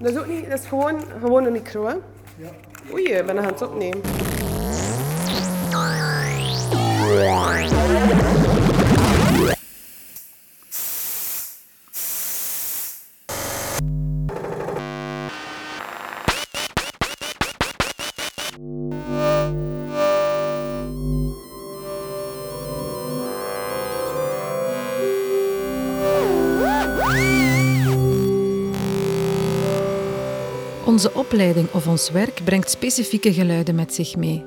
Dat is ook niet, dat is gewoon, gewoon een micro, hè? Ja. Oei, ik ben aan het opnemen. Onze opleiding of ons werk brengt specifieke geluiden met zich mee.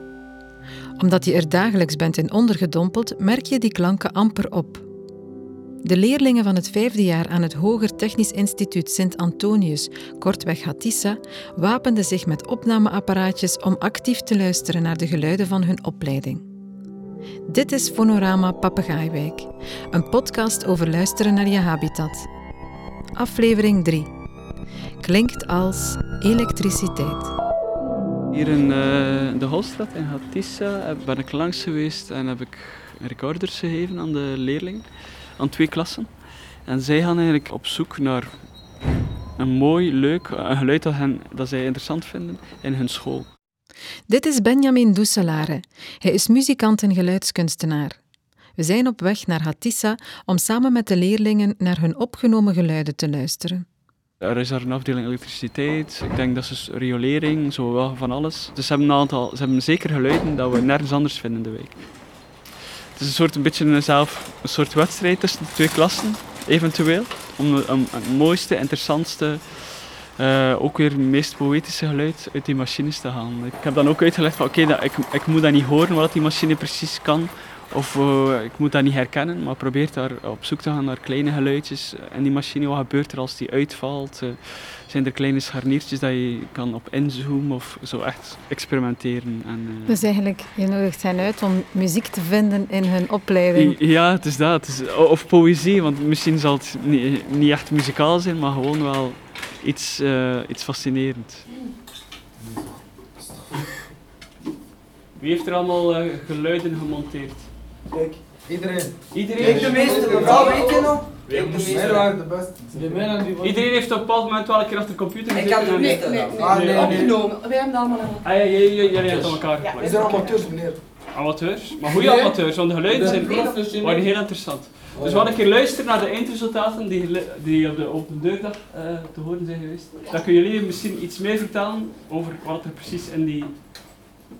Omdat je er dagelijks bent in ondergedompeld, merk je die klanken amper op. De leerlingen van het vijfde jaar aan het Hoger Technisch Instituut Sint Antonius, kortweg Hatissa, wapenden zich met opnameapparaatjes om actief te luisteren naar de geluiden van hun opleiding. Dit is Fonorama Papegaaiwijk, een podcast over luisteren naar je habitat. Aflevering 3. Klinkt als elektriciteit. Hier in uh, de Holstraat in Hatissa ben ik langs geweest en heb ik recorders gegeven aan de leerlingen, aan twee klassen. En zij gaan eigenlijk op zoek naar een mooi, leuk een geluid dat, hen, dat zij interessant vinden in hun school. Dit is Benjamin Doeselare. Hij is muzikant en geluidskunstenaar. We zijn op weg naar Hatissa om samen met de leerlingen naar hun opgenomen geluiden te luisteren. Er is er een afdeling elektriciteit, ik denk dat is riolering, zo wel van alles. Dus ze hebben een aantal, ze hebben zeker geluiden dat we nergens anders vinden in de wijk. Het is een soort een beetje een, zelf, een soort wedstrijd tussen de twee klassen, eventueel. Om het mooiste, interessantste, uh, ook weer het meest poëtische geluid uit die machines te halen. Ik heb dan ook uitgelegd van oké, ik, ik moet dat niet horen wat die machine precies kan. Of uh, ik moet dat niet herkennen, maar probeer daar op zoek te gaan naar kleine geluidjes in die machine. Wat gebeurt er als die uitvalt? Uh, zijn er kleine scharniertjes dat je kan op inzoomen of zo echt experimenteren? En, uh... Dus eigenlijk, je nodigt hen uit om muziek te vinden in hun opleiding? Ja, het is dat. Het is, of poëzie, want misschien zal het niet, niet echt muzikaal zijn, maar gewoon wel iets, iets fascinerends. Wie heeft er allemaal geluiden gemonteerd? Kijk, iedereen. Iedereen? Ik de meeste, mevrouw, weet je nog? Ik de meeste. waren de beste. Iedereen heeft op een bepaald moment wel een keer achter de computer gezeten? Ik heb nee, nee, nee, ah, nee, nee, opgenomen. Wij hebben dat allemaal Ah ja, jullie, jullie hebben elkaar geplakt. Ja, zijn amateurs, meneer. Amateurs? Maar goede amateurs, want de geluiden zijn, waren heel interessant. Dus we hadden een keer luisteren naar de eindresultaten die, die op de open deurdag uh, te horen zijn geweest. Dan kunnen jullie misschien iets meer vertellen over wat er precies in die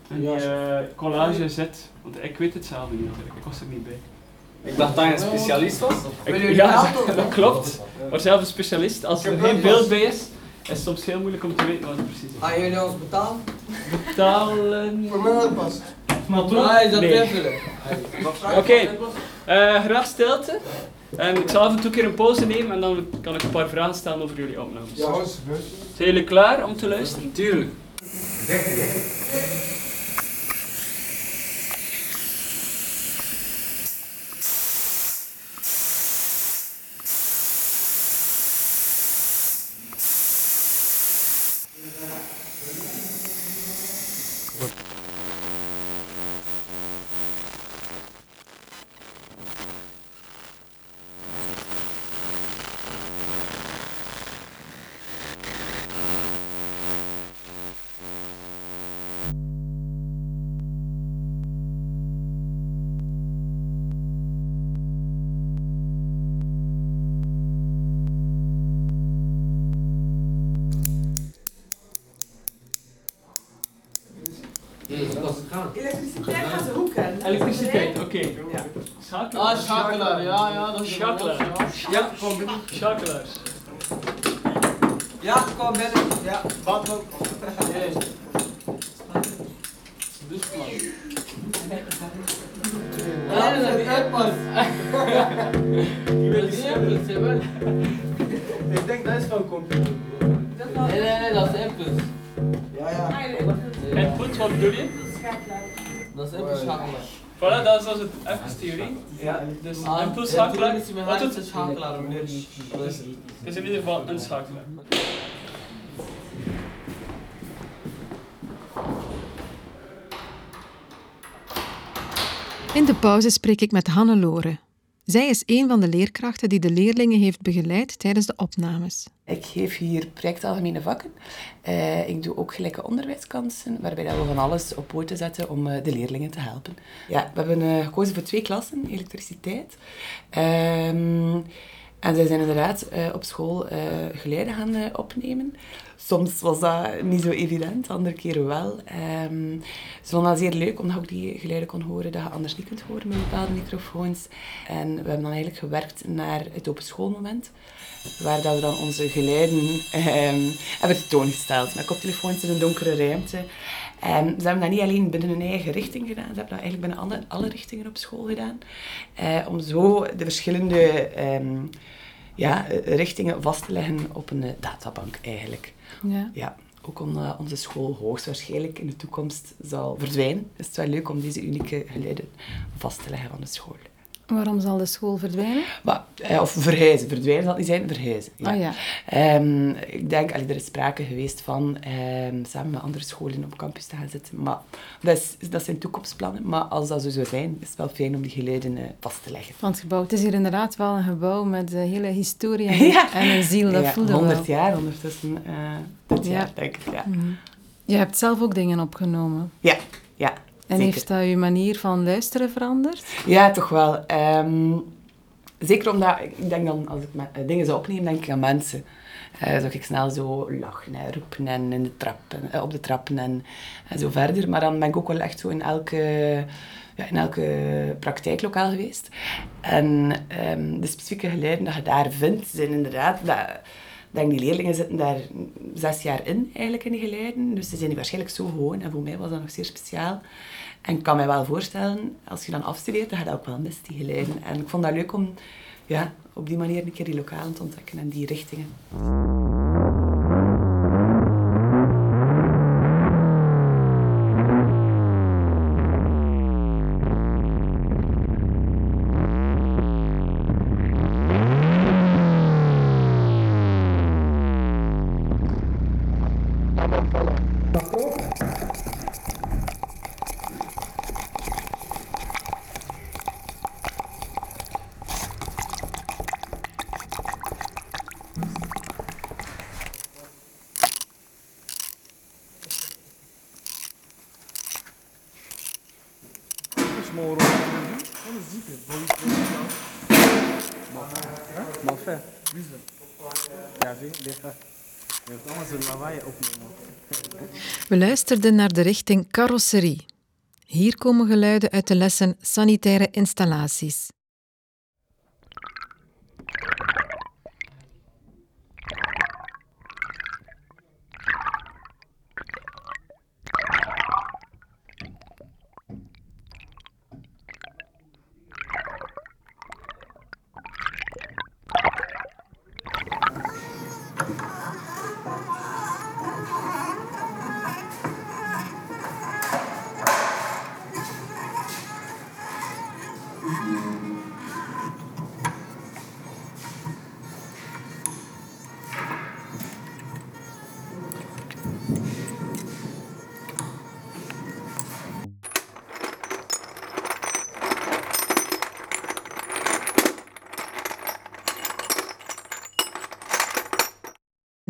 en die uh, collage zit. Want ik weet het zelf niet natuurlijk, ik was er niet bij. Ik dacht dat je een specialist was. Ik, ja, dat klopt. Maar zelf een specialist, als er geen beeld bij is, is het soms heel moeilijk om te weten wat het precies is. Gaan jullie ons betalen? Betalen... Voor mij pas. Maar? Ah, is dat nee. Oké, okay. uh, graag stilte. En ik zal af en toe een keer een pauze nemen en dan kan ik een paar vragen stellen over jullie opnames. Ja, Zijn jullie klaar om te luisteren? Tuurlijk. Elektriciteit gaan ze hoeken. Elektriciteit, oké. Okay. Ja. Schakelaar. Ah, schakelaar, ja, ja, dat is Schakelaar. Ja, kom binnen. Schakelaars. Ja, kom binnen. Ja, wat ook. Dus man. Ja, dat is uitpas. Je wil niet hebben, Ik denk dat is van computer. Nee, nee, nee, dat is input. Ja, ja. Input, wat bedoel je? Dat is even schakelaar. Voilà, dat is als het even theorie. Ja. Dus ah, een schakelaar. Wat doet het schakelaar? Het is in ieder geval een schakelaar. In de pauze spreek ik met Hannelore. Zij is een van de leerkrachten die de leerlingen heeft begeleid tijdens de opnames. Ik geef hier projectalgemene vakken. Eh, ik doe ook gelijke onderwijskansen, waarbij we van alles op poten zetten om eh, de leerlingen te helpen. Ja, we hebben eh, gekozen voor twee klassen, elektriciteit. Ehm, en zij zijn inderdaad op school geluiden gaan opnemen. Soms was dat niet zo evident, andere keren wel. Um, ze vonden dat zeer leuk, omdat ook die geluiden kon horen dat je anders niet kunt horen met bepaalde microfoons. En we hebben dan eigenlijk gewerkt naar het open schoolmoment, waar dat we dan onze geluiden um, hebben tentoongesteld. Met koptelefoons in een donkere ruimte. En ze hebben dat niet alleen binnen hun eigen richting gedaan, ze hebben dat eigenlijk binnen alle, richtingen op school gedaan. Uh, om zo de verschillende um, ja, richtingen vast te leggen op een uh, databank eigenlijk. Ja. ja ook om uh, onze school hoogstwaarschijnlijk in de toekomst zal verdwijnen, is het wel leuk om deze unieke geluiden vast te leggen van de school. Waarom zal de school verdwijnen? Maar, eh, of verhuizen. Verdwijnen zal niet zijn, verhuizen. Ja. Oh, ja. Um, ik denk, allee, er is sprake geweest van um, samen met andere scholen op campus te gaan zitten. Maar dat, is, dat zijn toekomstplannen. Maar als dat zo zou zijn, is het wel fijn om die geluiden uh, vast te leggen. Van het gebouw. Het is hier inderdaad wel een gebouw met een hele historie en, ja. en een ziel. Dat ja, voelde 100 wel. jaar ondertussen. Uh, dit Ja. jaar, denk ik. Ja, Mhm. Je hebt zelf ook dingen opgenomen. ja. ja En zeker. heeft dat je manier van luisteren veranderd? Ja, toch wel. Ehm, zeker omdat, ik denk dan, als ik eh, dingen zou opnemen, denk ik aan mensen. Zou ik snel zo lachen en roepen en in de trappen, eh, op de trappen en, en zo verder. Maar dan ben ik ook wel echt zo in elke, ja, in elke praktijklokaal geweest. En ehm, de specifieke geluiden dat je daar vindt, zijn inderdaad... Dat, denk, die leerlingen zitten daar zes jaar in, eigenlijk, in die geluiden. Dus ze zijn die waarschijnlijk zo gewoon. En voor mij was dat nog zeer speciaal. En ik kan me wel voorstellen, als je dan afstudeert, dat je dat ook wel mist, die geluiden. En ik vond dat leuk om ja, op die manier een keer die lokalen te ontdekken en die richtingen. Maar enfin, ja, zie, dit gaat. Je hebt allemaal zo'n lawaai opnemen. We luisterden naar de richting carrosserie. Hier komen geluiden uit de lessen sanitaire installaties.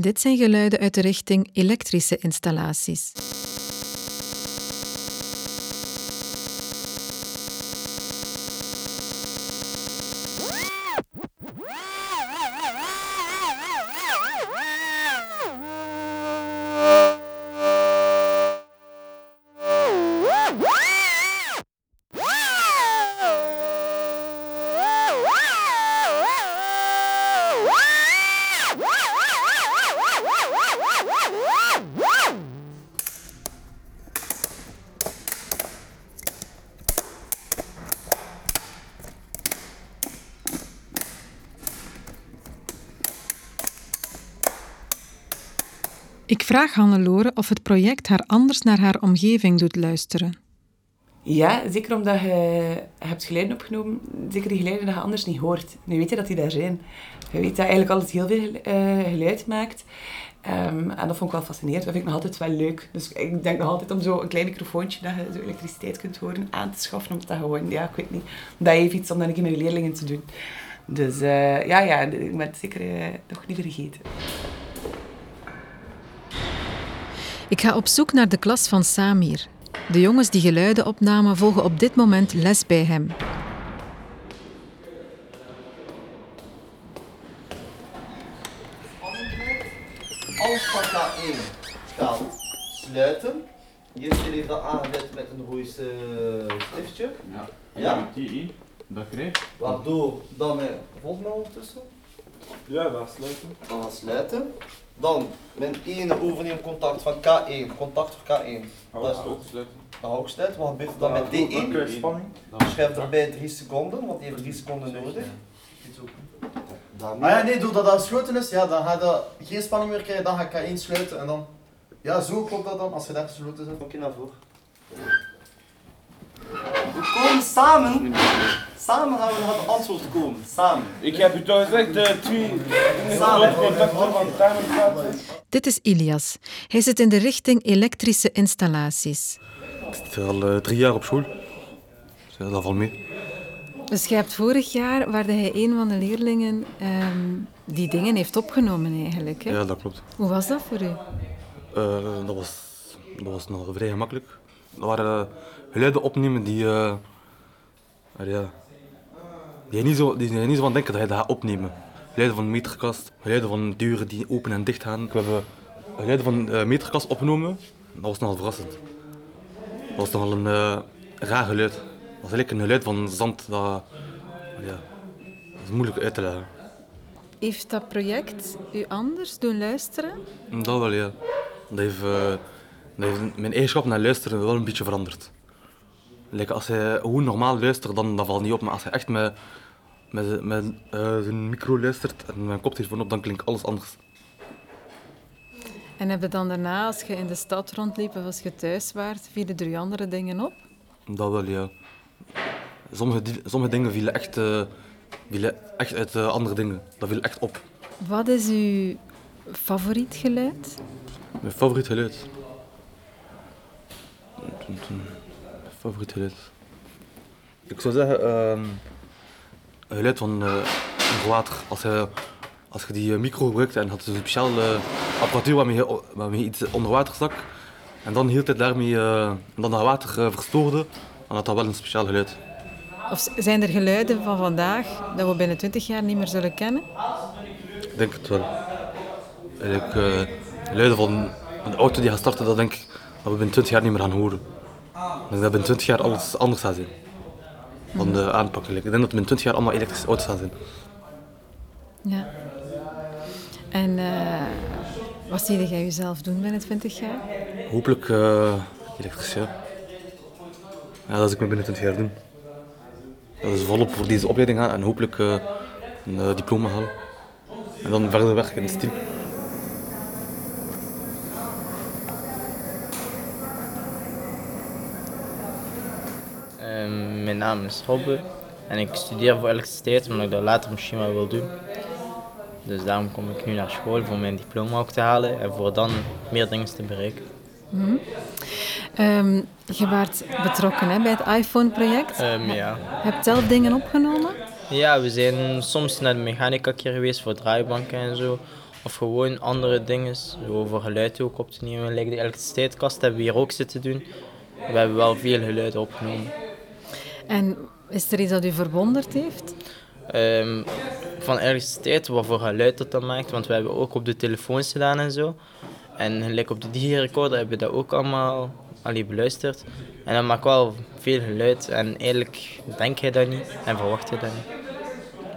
Dit zijn geluiden uit de richting elektrische installaties. Ik vraag Hannelore of het project haar anders naar haar omgeving doet luisteren. Ja, zeker omdat je hebt geluiden opgenomen. Zeker die geluiden dat je anders niet hoort. Nu weet je dat die daar zijn. Je weet dat eigenlijk alles heel veel eh, geluid maakt. Ehm, en dat vond ik wel fascinerend. Dat vind ik nog altijd wel leuk. Dus ik denk nog altijd om zo een klein microfoontje dat je zo elektriciteit kunt horen aan te schaffen. Omdat dat gewoon, ja, ik weet niet. Dat heeft iets om keer met je leerlingen te doen. Dus eh, ja, ja, ik ben het zeker eh, nog niet vergeten. Ik ga op zoek naar de klas van Samir. De jongens die geluiden opnamen volgen op dit moment les bij hem. Alles van K1 staat sluiten. Hier zit hier dat aangezet met een roos stiftje. Ja. Ja? Die, dat krijg Waardoor dan mijn volgt mij ondertussen. Ja, dat sluiten. Dan gaan sluiten. Dan mijn ene overneemcontact van K1, contact voor K1. Dat is ook sluiten. dat ook sluiten. Wat gebeurt er dan met D1? Spanning. Schrijf erbij 3 seconden, want die heeft 3 seconden nodig. Daarmee. Ah ja, nee, doordat dat gesloten is, ja, dan ga je geen spanning meer krijgen, dan ga ik één sluiten en dan... Ja, zo klopt dat dan, als je daar gesloten zit. Oké, naar voren. We komen samen. Samen gaan we naar het antwoord komen. Samen. Ik heb u toch gezegd, de twee Samen. contacten van timerplaatsen. Dit is Ilias. Hij zit in de richting elektrische installaties. Ik zit al eh, drie jaar op school. Dus dat valt mee. Dus jij hebt vorig jaar, waar hij een van de leerlingen ehm, die dingen heeft opgenomen eigenlijk. Hè? Ja, dat klopt. Hoe was dat voor u? Eh, dat, was, dat was nog vrij gemakkelijk. Dat waren eh, geluiden opnemen die, eh, ja, die, je niet zo, die je niet zo van denken dat je dat gaat opnemen. Geluiden van meterkast, geluiden van deuren die open en dicht gaan. We hebben geluiden van uh, meterkast opgenomen. Dat was nogal verrassend. Dat was nogal een eh, raar geluid. Dat was eigenlijk een geluid van zand. Dat, ja, dat is moeilijk uit te leggen. Heeft dat project u anders doen luisteren? Dat wel, ja. Dat heeft, eh, dat heeft mijn eigenschap naar luisteren wel een beetje veranderd. Like, als hij gewoon normaal luistert, dan dat valt niet op. Maar als hij echt met, met, met eh, zijn micro luistert en mijn koptelefoon op, dan klinkt alles anders. En heb je dan daarna, als je in de stad rondliep of als je thuis waart, vielen er je andere dingen op? Dat wel, ja. Sommige, sommige dingen vielen echt, eh, vielen echt uit eh, andere dingen. Dat viel echt op. Wat is uw favoriet geluid? Mijn favoriet geluid. Mijn favoriet geluid. Ik zou zeggen, een geluid van uh, water. Als je, als je die eh, micro gebruikte en had een speciale apparatuur waarmee je, waarmee je iets onder water stak. En dan hield het daarmee, eh, en dan dat water eh, verstoorde, dan had dat wel een speciaal geluid. Of zijn er geluiden van vandaag dat we binnen 20 jaar niet meer zullen kennen? Ik denk het wel. Eigenlijk, eh, geluiden van een auto die gaat starten, dat denk ik dat we binnen 20 jaar niet meer gaan horen. Ik denk dat binnen 20 jaar alles anders gaat zijn. Van de aanpak. Ik denk dat binnen 20 jaar allemaal elektrische auto's gaan zijn. Ja. En eh, wat zie jij jezelf doen binnen 20 jaar? Hopelijk eh, elektrisch, ja. Ja, dat is ik me binnen 20 jaar doen. Dat is volop voor deze opleiding gaan en hopelijk eh, een diploma halen. En dan verder werken in het team. Naam is Robbe en ik studeer voor elektriciteit omdat ik dat later misschien wel wil doen. Dus daarom kom ik nu naar school voor mijn diploma ook te halen en voor dan meer dingen te bereiken. Mhm. Ehm, je waart betrokken hè, bij het iPhone-project. Ehm, ja. Heb je zelf dingen opgenomen? ja, we zijn soms naar de mechanica keer geweest voor draaibanken en zo. Of gewoon andere dingen, zo voor geluid ook op te nemen. Like de elektriciteitskast hebben we hier ook zitten doen. We hebben wel veel geluiden opgenomen. En is er iets dat u verwonderd heeft? Ehm, van elektriciteit, wat voor geluid dat dan maakt. Want we hebben ook op de telefoons gedaan en zo. En gelijk op de digirecorder hebben we dat ook allemaal allee, beluisterd. En dat maakt wel veel geluid. En eigenlijk denk je dat niet en verwacht je dat niet.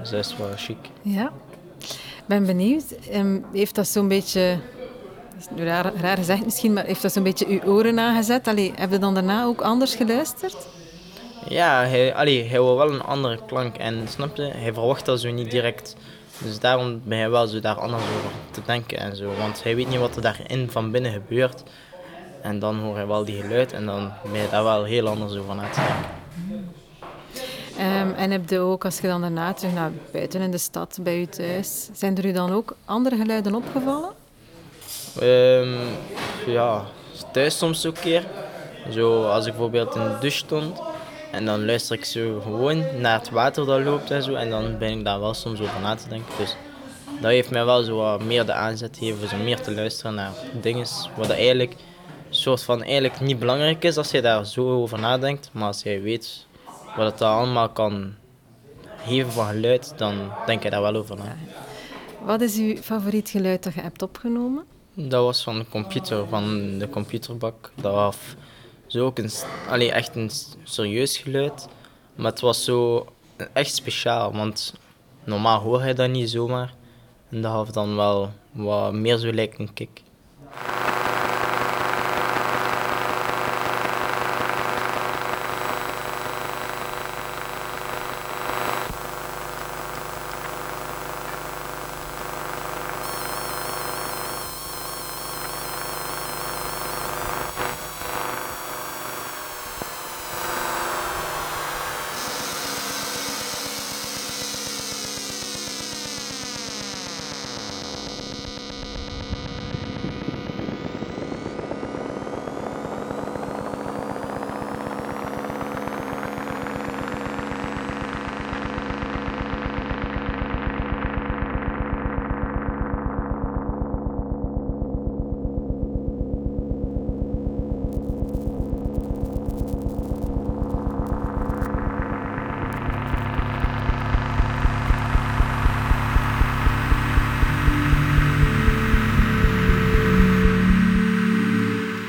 Dus dat is wel chic. Ja. Ik ben benieuwd. Ehm, heeft dat zo'n beetje... dat is nu Raar, raar gezegd misschien, maar heeft dat zo'n beetje uw oren aangezet? Allee, heb je dan daarna ook anders geluisterd? Ja, hij, allee, hij wil wel een andere klank. En snap je, hij verwacht dat zo niet direct. Dus daarom ben je wel zo daar anders over te denken en zo. Want hij weet niet wat er daarin van binnen gebeurt. En dan hoor je wel die geluid en dan ben je daar wel heel anders over na te denken. Ehm, en heb je ook, als je dan daarna terug naar buiten in de stad, bij je thuis, zijn er u dan ook andere geluiden opgevallen? Ehm, ja, thuis soms ook een keer. Zo, als ik bijvoorbeeld in de douche stond en dan luister ik zo gewoon naar het water dat loopt en zo. En dan ben ik daar wel soms over na te denken. Dus dat heeft mij wel zo wat meer de aanzet gegeven, zo meer te luisteren naar dingen wat eigenlijk soort van eigenlijk niet belangrijk is als je daar zo over nadenkt. Maar als jij weet wat het daar allemaal kan geven van geluid, dan denk je daar wel over na. Wat is uw favoriet geluid dat je hebt opgenomen? Dat was van de computer, van de computerbak. Dat was zo ook een, echt een serieus geluid. Maar het was zo echt speciaal, want normaal hoor je dat niet zomaar. En dat gaf dan wel wat meer zo lijkt een kick.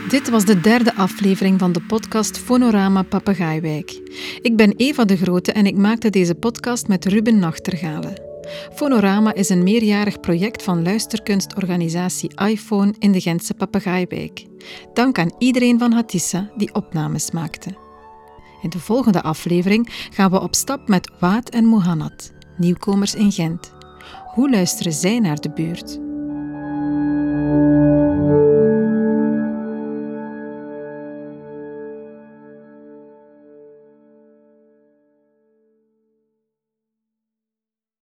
Dit was de derde aflevering van de podcast Fonorama Papegaaiwijk. Ik ben Eva de Grote en ik maakte deze podcast met Ruben Nachtergalen. Fonorama is een meerjarig project van luisterkunstorganisatie iPhone in de Gentse Papegaaiwijk. Dank aan iedereen van Hatissa die opnames maakte. In de volgende aflevering gaan we op stap met Waad en Mohannad, nieuwkomers in Gent. Hoe luisteren zij naar de buurt?